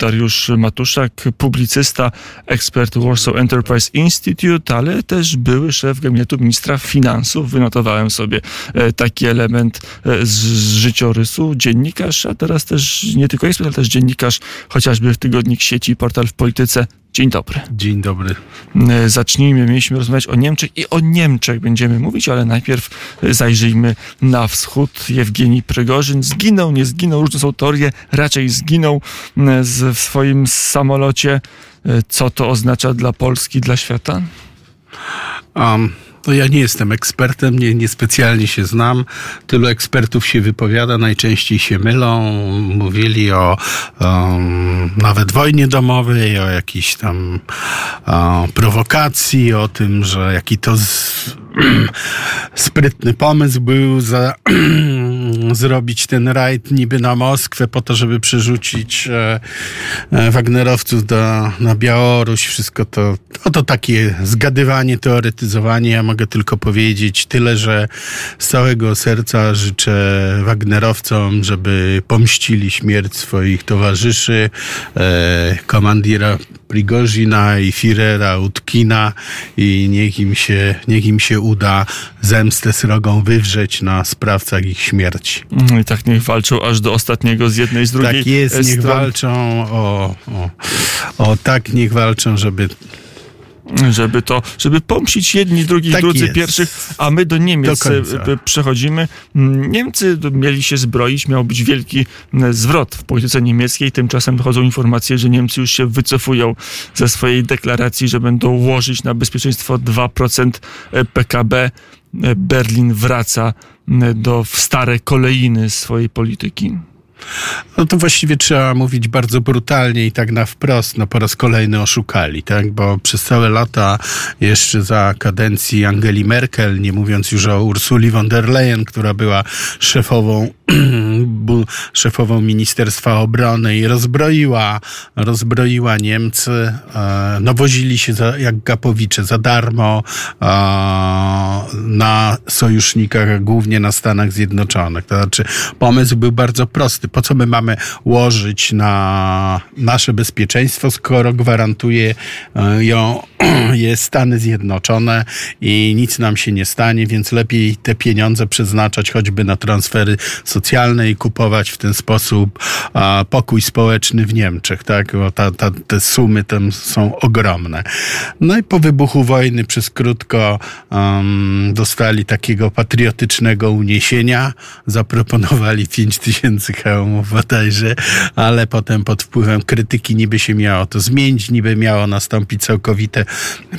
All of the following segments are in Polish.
Dariusz Matuszak, publicysta, ekspert Warsaw Enterprise Institute, ale też były szef gabinetu ministra finansów. Wynotowałem sobie e, taki element e, z życiorysu. Dziennikarz, a teraz też nie tylko ekspert, ale też dziennikarz, chociażby w Tygodnik Sieci, portal w polityce. Dzień dobry. Dzień dobry. E, zacznijmy, mieliśmy rozmawiać o Niemczech i o Niemczech będziemy mówić, ale najpierw zajrzyjmy na wschód. Jewgeni Prygorzyn zginął, nie zginął, różne są teorie, raczej zginął w swoim samolocie. Co to oznacza dla Polski, dla świata? Um. No ja nie jestem ekspertem, nie, niespecjalnie się znam. Tylu ekspertów się wypowiada, najczęściej się mylą. Mówili o nawet wojnie domowej, o jakiejś tam o, prowokacji, o tym, że jaki to z, sprytny pomysł był za, zrobić ten rajd niby na Moskwę po to, żeby przerzucić e, e, Wagnerowców do, na Białoruś. Wszystko to, no to takie zgadywanie, teoretyzowanie. Ja mogę tylko powiedzieć tyle, że z całego serca życzę Wagnerowcom, żeby pomścili śmierć swoich towarzyszy, e, komandira Prigozina i Firera Utkina i niech im się, niech im się uda zemstę srogą wywrzeć na sprawcach ich śmierci. No I tak niech walczą aż do ostatniego z jednej z drugiej Tak jest, niech walczą o, o, o tak niech walczą, żeby żeby to, żeby pomścić jedni, drugich, tak drudzy, jest. pierwszych, a my do Niemiec do e, przechodzimy. Mm, Niemcy mieli się zbroić, miał być wielki zwrot w polityce niemieckiej, tymczasem dochodzą informacje, że Niemcy już się wycofują ze swojej deklaracji, że będą łożyć na bezpieczeństwo 2% e, PKB. E, Berlin wraca do w stare kolejny swojej polityki. No to właściwie trzeba mówić bardzo brutalnie i tak na wprost, no po raz kolejny oszukali, tak? Bo przez całe lata jeszcze za kadencji Angeli Merkel, nie mówiąc już o Ursuli von der Leyen, która była szefową szefową Ministerstwa Obrony i rozbroiła, rozbroiła Niemcy. E, no wozili się za, jak gapowicze za darmo e, na sojusznikach, głównie na Stanach Zjednoczonych. To znaczy pomysł był bardzo prosty. Po co my mamy łożyć na nasze bezpieczeństwo, skoro gwarantuje e, ją je Stany Zjednoczone i nic nam się nie stanie, więc lepiej te pieniądze przeznaczać choćby na transfery socjalne i kupować w ten sposób pokój społeczny w Niemczech, tak? Bo ta, ta, te sumy tam są ogromne. No i po wybuchu wojny przez krótko um, dostali takiego patriotycznego uniesienia, zaproponowali 5 tysięcy hełmów bodajże, ale potem pod wpływem krytyki niby się miało to zmienić, niby miało nastąpić całkowite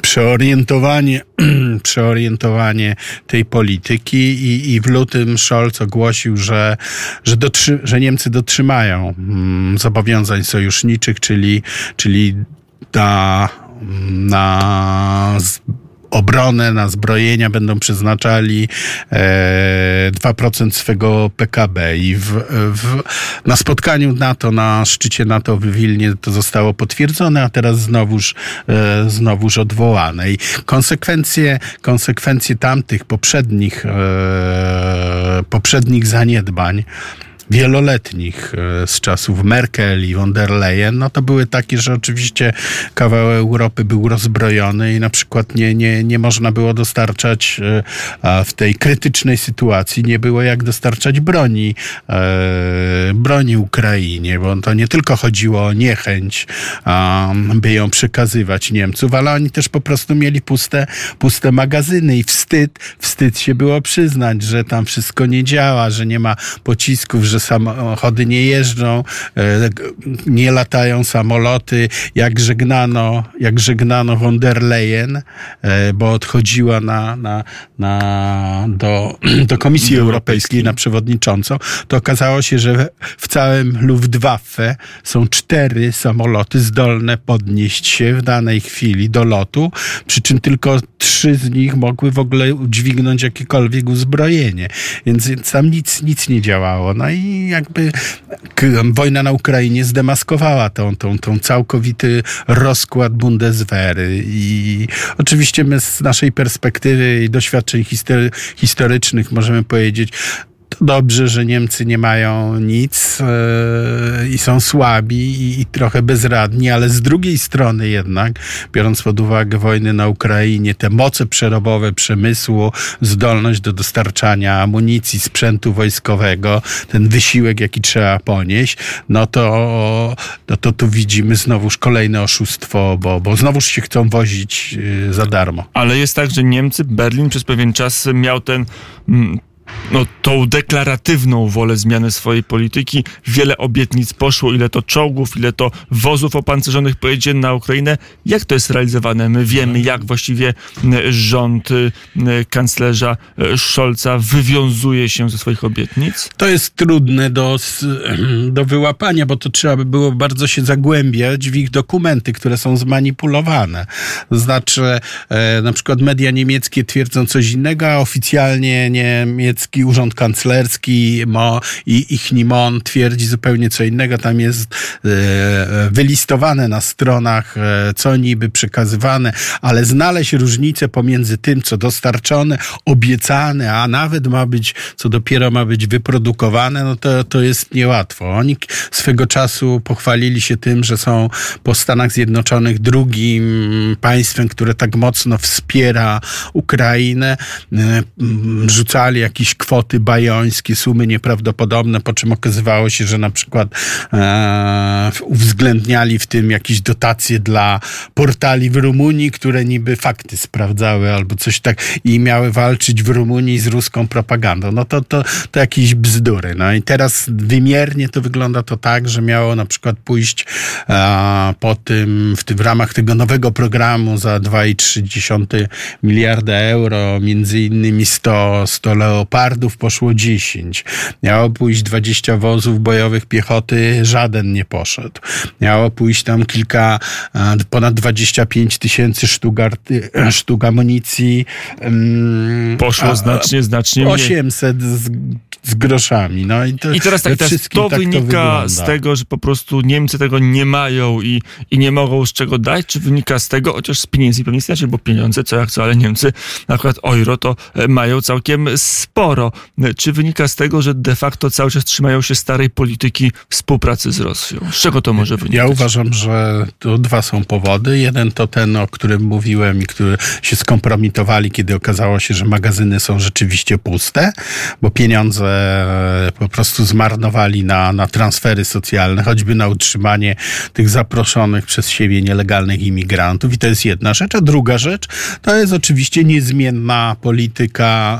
przeorientowanie, przeorientowanie tej polityki i, i w lutym Scholz ogłosił, że, że, dotrzy, że Niemcy dotrzymają mm, zobowiązań sojuszniczych, czyli, czyli ta, na obronę, na zbrojenia będą przeznaczali e, 2% swego PKB i w, w, na spotkaniu NATO, na szczycie NATO w Wilnie to zostało potwierdzone, a teraz znowuż, e, znowuż odwołane. I konsekwencje, konsekwencje tamtych poprzednich, e, poprzednich zaniedbań wieloletnich e, z czasów Merkel i von der Leyen, no to były takie, że oczywiście kawał Europy był rozbrojony i na przykład nie, nie, nie można było dostarczać e, w tej krytycznej sytuacji, nie było jak dostarczać broni, e, broni Ukrainie, bo to nie tylko chodziło o niechęć, by ją przekazywać Niemców, ale oni też po prostu mieli puste, puste magazyny i wstyd, wstyd się było przyznać, że tam wszystko nie działa, że nie ma pocisków, że samochody nie jeżdżą, e, nie latają samoloty, jak żegnano, jak żegnano von der Leyen, e, bo odchodziła na, na, na, do, do Komisji Europejskiej na przewodniczącą, to okazało się, że w całym Luftwaffe są cztery samoloty zdolne podnieść się w danej chwili do lotu, przy czym tylko trzy z nich mogły w ogóle udźwignąć jakiekolwiek uzbrojenie. Więc, więc tam nic, nic nie działało. No i jakby wojna na Ukrainie zdemaskowała tą, tą, tą całkowity rozkład Bundeswehry. I oczywiście my z naszej perspektywy i doświadczeń historycznych możemy powiedzieć, to dobrze, że Niemcy nie mają nic yy, i są słabi i, i, trochę bezradni, ale z drugiej strony jednak, biorąc pod uwagę wojny na Ukrainie, te moce przerobowe przemysłu, zdolność do dostarczania amunicji, sprzętu wojskowego, ten wysiłek, jaki trzeba ponieść, no to, no to tu widzimy znowuż kolejne oszustwo, bo, bo znowuż się chcą wozić yy, za darmo. Ale jest tak, że Niemcy, Berlin przez pewien czas miał ten mm, no, tą deklaratywną wolę zmiany swojej polityki. Wiele obietnic poszło, ile to czołgów, ile to wozów opancerzonych pojedzie na Ukrainę. Jak to jest realizowane? My wiemy, jak właściwie rząd kanclerza e, Scholza wywiązuje się ze swoich obietnic? To jest trudne do, do wyłapania, bo to trzeba by było bardzo się zagłębiać w ich dokumenty, które są zmanipulowane. Znaczy, e, na przykład media niemieckie twierdzą coś innego, a oficjalnie niemieckie urząd kanclerski i ich Nimon twierdzi zupełnie co innego. Tam jest e, wylistowane na stronach, e, co niby przekazywane, ale znaleźć różnicę pomiędzy tym, co dostarczone, obiecane, a nawet ma być, co dopiero ma być wyprodukowane, no to, to jest niełatwo. Oni swego czasu pochwalili się tym, że są po Stanach Zjednoczonych drugim państwem, które tak mocno wspiera Ukrainę. E, rzucali jakiś jakieś kwoty bajońskie, sumy nieprawdopodobne, po czym okazywało się, że na przykład e, uwzględniali w tym jakieś dotacje dla portali w Rumunii, które niby fakty sprawdzały albo coś tak i miały walczyć w Rumunii z ruską propagandą. No to, to, to jakieś bzdury. No i teraz wymiernie to wygląda to tak, że miało na przykład pójść e, po tym, w tym w ramach tego nowego programu za 2,3 miliarda euro, między innymi 100, 100 leopardów, leopardów poszło 10. Miało pójść 20 wozów bojowych piechoty, żaden nie poszedł. Miało pójść tam kilka, ponad 25 tysięcy sztuk, sztuk amunicji. Poszło a, znacznie, znacznie 800 mniej. z, z groszami. No i, to, I teraz tak, teraz to tak wynika to z tego, że po prostu Niemcy tego nie mają i, i nie mogą z czego dać, czy wynika z tego, chociaż z pieniędzy pewnie inaczej, bo pieniądze co jak co, ale Niemcy na przykład euro to e, mają całkiem sporo sporo. Czy wynika z tego, że de facto cały czas trzymają się starej polityki współpracy z Rosją? Z czego to może wynikać? Ja uważam, że tu dwa są powody. Jeden to ten, o którym mówiłem i który się skompromitowali, kiedy okazało się, że magazyny są rzeczywiście puste, bo pieniądze po prostu zmarnowali na, na transfery socjalne, choćby na utrzymanie tych zaproszonych przez siebie nielegalnych imigrantów. I to jest jedna rzecz. A druga rzecz to jest oczywiście niezmienna polityka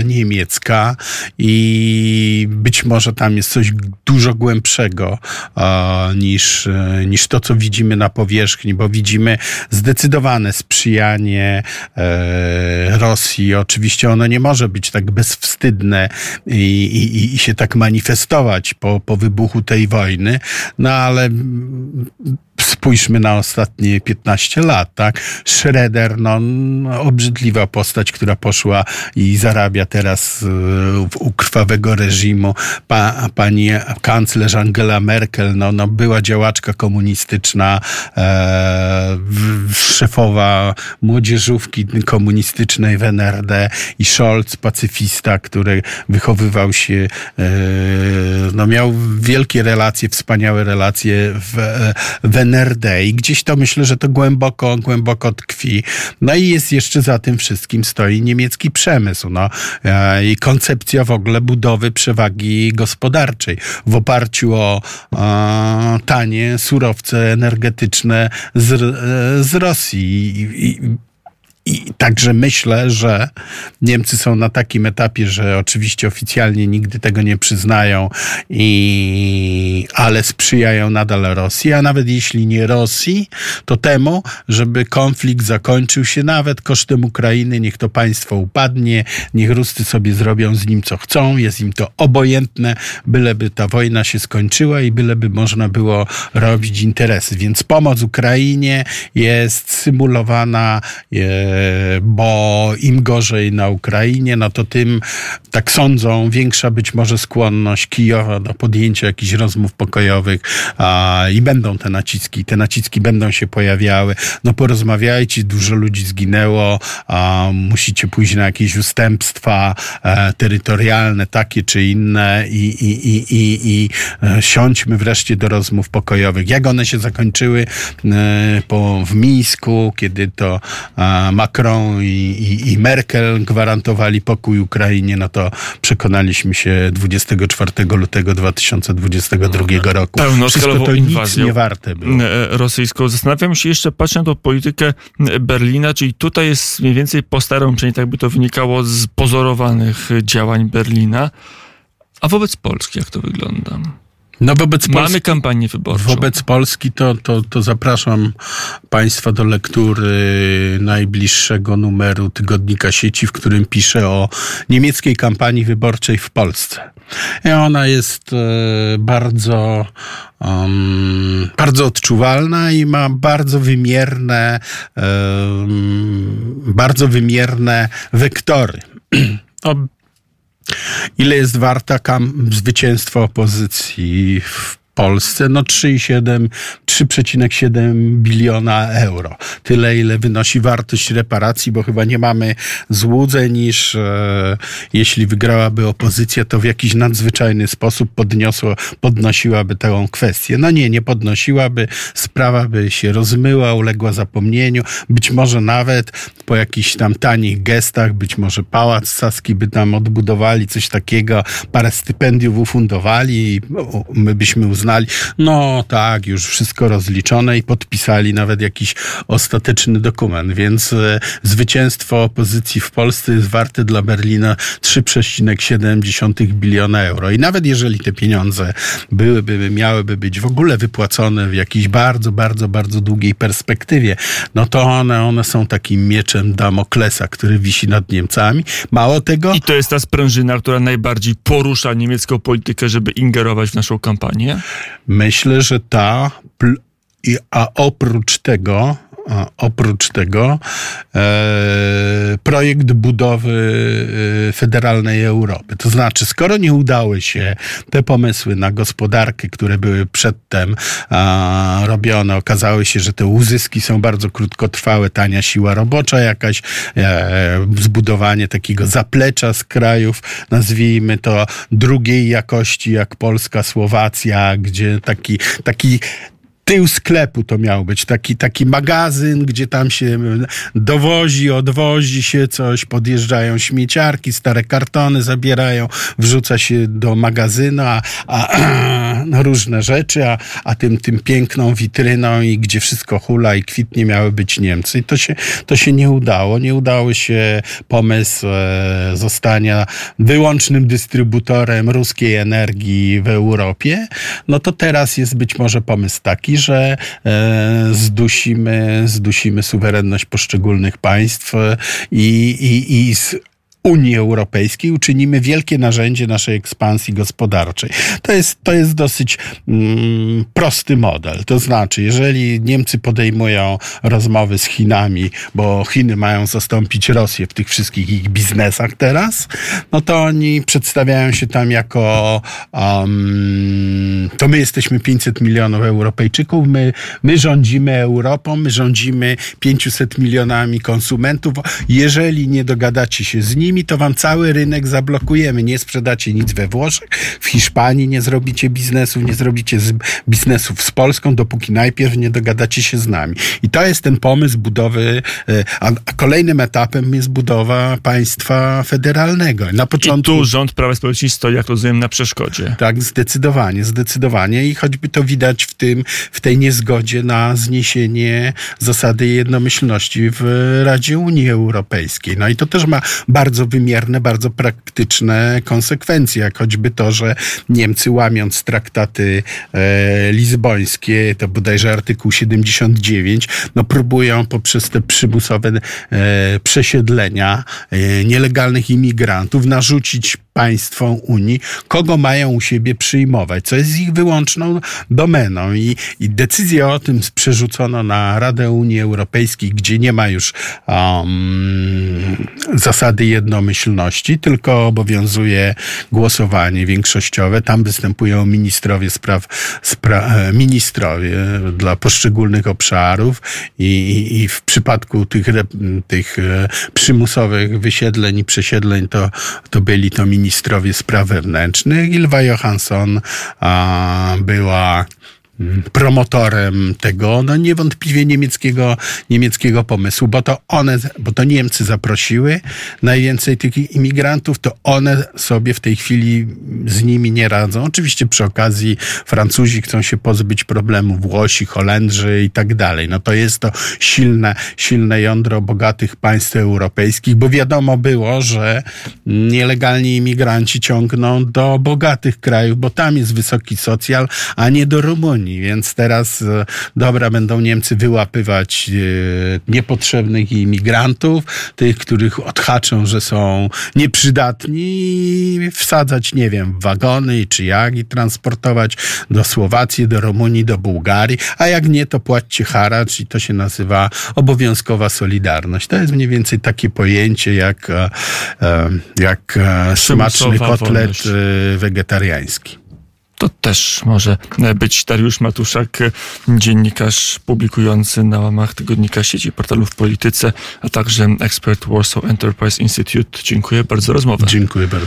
e, niemiecka niemiecka i być może tam jest coś dużo głębszego e, niż, e, niż to, co widzimy na powierzchni, bo widzimy zdecydowane sprzyjanie e, Rosji. Oczywiście ono nie może być tak bezwstydne i, i, i się tak manifestować po, po wybuchu tej wojny, no ale spójrzmy na ostatnie 15 lat, tak? Schroeder, no, obrzydliwa postać, która poszła i zarabia teraz e, u krwawego reżimu. Pa, pani kanclerz Angela Merkel, no, no była działaczka komunistyczna, e, szefowa młodzieżówki komunistycznej w NRD i Scholz, pacyfista, który wychowywał się, e, no miał wielkie relacje, wspaniałe relacje w, e, w NRD i gdzieś to myślę, że to głęboko, głęboko tkwi. No i jest jeszcze za tym wszystkim stoi niemiecki przemysł, no e, i koncepcja w ogóle budowy przewagi gospodarczej w oparciu o e, tanie surowce energetyczne z, e, z Rosji. I, i, i także myślę, że Niemcy są na takim etapie, że oczywiście oficjalnie nigdy tego nie przyznają, i, ale sprzyjają nadal Rosji, a nawet jeśli nie Rosji, to temu, żeby konflikt zakończył się nawet kosztem Ukrainy, niech to państwo upadnie, niech Ruscy sobie zrobią z nim co chcą, jest im to obojętne, byleby ta wojna się skończyła i byleby można było robić interesy. Więc pomoc Ukrainie jest symulowana. Je, bo im gorzej na Ukrainie, no to tym, tak sądzą, większa być może skłonność Kijowa do podjęcia jakichś rozmów pokojowych a, i będą te naciski, te naciski będą się pojawiały. No porozmawiajcie, dużo ludzi zginęło, a, musicie pójść na jakieś ustępstwa e, terytorialne, takie czy inne i, i, i, i, i e, siądźmy wreszcie do rozmów pokojowych. Jak one się zakończyły e, po, w Mińsku, kiedy to e, Macron i, i, i Merkel gwarantowali pokój Ukrainie, no to przekonaliśmy się 24 lutego 2022 no, roku. Wszystko to nic nie warte było. Rosyjską. Zastanawiam się jeszcze, patrząc na politykę Berlina, czyli tutaj jest mniej więcej po starą, przynajmniej tak by to wynikało z pozorowanych działań Berlina. A wobec Polski jak to wygląda? No wobec Polski, Mamy kampanię wyborczą. Wobec Polski to, to, to zapraszam Państwa do lektury najbliższego numeru Tygodnika Sieci, w którym piszę o niemieckiej kampanii wyborczej w Polsce. I ona jest e, bardzo, um, bardzo odczuwalna i ma bardzo wymierne, um, bardzo wymierne wektory. Ile jest warta kam- zwycięstwo opozycji w Polsce? No 3,7, 3,7 biliona euro. Tyle, ile wynosi wartość reparacji, bo chyba nie mamy złudzeń, iż e, jeśli wygrałaby opozycja, to w jakiś nadzwyczajny sposób podniosło, podnosiłaby tę kwestię. No nie, nie podnosiłaby, sprawa by się rozmyła, uległa zapomnieniu. Być może nawet po jakichś tam tanich gestach, być może Pałac Saski by tam odbudowali coś takiego, parę stypendiów ufundowali i my byśmy uznali, uznali, no tak, już wszystko rozliczone i podpisali nawet jakiś ostateczny dokument, więc e, zwycięstwo opozycji w Polsce jest warte dla Berlina 3,7 biliona euro. I nawet jeżeli te pieniądze byłyby, miałyby być w ogóle wypłacone w jakiejś bardzo, bardzo, bardzo długiej perspektywie, no to one, one są takim mieczem Damoklesa, który wisi nad Niemcami. Mało tego... I to jest ta sprężyna, która najbardziej porusza niemiecką politykę, żeby ingerować w naszą kampanię? Myślę, że ta, a oprócz tego, oprócz tego e, projekt budowy e, federalnej Europy. To znaczy, skoro nie udały się te pomysły na gospodarkę, które były przedtem robione, okazały się, że te uzyski są bardzo krótkotrwałe, tania siła robocza jakaś, e, zbudowanie takiego zaplecza z krajów, nazwijmy to drugiej jakości, jak Polska, Słowacja, gdzie taki, taki tył sklepu to miał być, taki, taki magazyn, gdzie tam się dowozi, odwozi się coś, podjeżdżają śmieciarki, stare kartony zabierają, wrzuca się do magazynu, a, a, a różne rzeczy, a, a tym, tym piękną witryną i gdzie wszystko hula i kwitnie miały być Niemcy. I to się, to się nie udało. Nie udało się pomysł e, zostania wyłącznym dystrybutorem ruskiej energii w Europie. No to teraz jest być może pomysł taki, że e, zdusimy, zdusimy suwerenność poszczególnych państw e, i, i, i Unii Europejskiej uczynimy wielkie narzędzie naszej ekspansji gospodarczej. To jest, to jest dosyć mm, prosty model. To znaczy, jeżeli Niemcy podejmują rozmowy z Chinami, bo Chiny mają zastąpić Rosję w tych wszystkich ich biznesach teraz, no to oni przedstawiają się tam jako um, to my jesteśmy 500 milionów Europejczyków, my, my rządzimy Europą, my rządzimy 500 milionami konsumentów. Jeżeli nie dogadacie się z nimi, to wam cały rynek zablokujemy. Nie sprzedacie nic we Włoszech, w Hiszpanii nie zrobicie biznesów, nie zrobicie biznesów z Polską, dopóki najpierw nie dogadacie się z nami. I to jest ten pomysł budowy, e, a, a kolejnym etapem jest budowa państwa federalnego. Na początku... I tu rząd Prawa i Sprawiedliwości stoi, jak rozumiem, na przeszkodzie. Tak, zdecydowanie, zdecydowanie i choćby to widać w tym, w tej niezgodzie na zniesienie zasady jednomyślności w Radzie Unii Europejskiej. No i to też ma bardzo wymierne, bardzo praktyczne konsekwencje, jak choćby to, że Niemcy łamiąc traktaty e, lizbońskie, to bodajże artykuł 79, no próbują poprzez te przymusowe e, przesiedlenia e, nielegalnych imigrantów narzucić państwom Unii, kogo mają u siebie przyjmować, co jest ich wyłączną domeną. I, i decyzję o tym przerzucono na Radę Unii Europejskiej, gdzie nie ma już um, zasady jednomyślności, tylko obowiązuje głosowanie większościowe. Tam występują ministrowie spraw, spra, e, ministrowie dla poszczególnych obszarów i, i, w przypadku tych, tych e, przymusowych wysiedleń i przesiedleń to, to byli to ministrowie spraw wewnętrznych. Ilwa Johansson a, była promotorem tego, no niewątpliwie niemieckiego, niemieckiego pomysłu, bo to one, bo to Niemcy zaprosiły najwięcej tych imigrantów, to one sobie w tej chwili z nimi nie radzą. Oczywiście przy okazji Francuzi chcą się pozbyć problemu, Włosi, Holendrzy i tak dalej. No to jest to silne, silne jądro bogatych państw europejskich, bo wiadomo było, że nielegalni imigranci ciągną do bogatych krajów, bo tam jest wysoki socjal, a nie do Rumunii. Więc teraz e, dobra będą Niemcy wyłapywać e, niepotrzebnych imigrantów, tych, których odhaczą, że są nieprzydatni wsadzać, nie wiem, w wagony czy jak i transportować do Słowacji, do Rumunii, do Bułgarii, a jak nie, to płaccie haracz i to się nazywa obowiązkowa solidarność. To jest mniej więcej takie pojęcie jak, e, jak smaczny kotlet wegetariański. To też może być Dariusz Matuszak, dziennikarz publikujący na łamach tygodnika sieci portalów w polityce, a także ekspert Warsaw Enterprise Institute. Dziękuję bardzo za rozmowę. Dziękuję bardzo.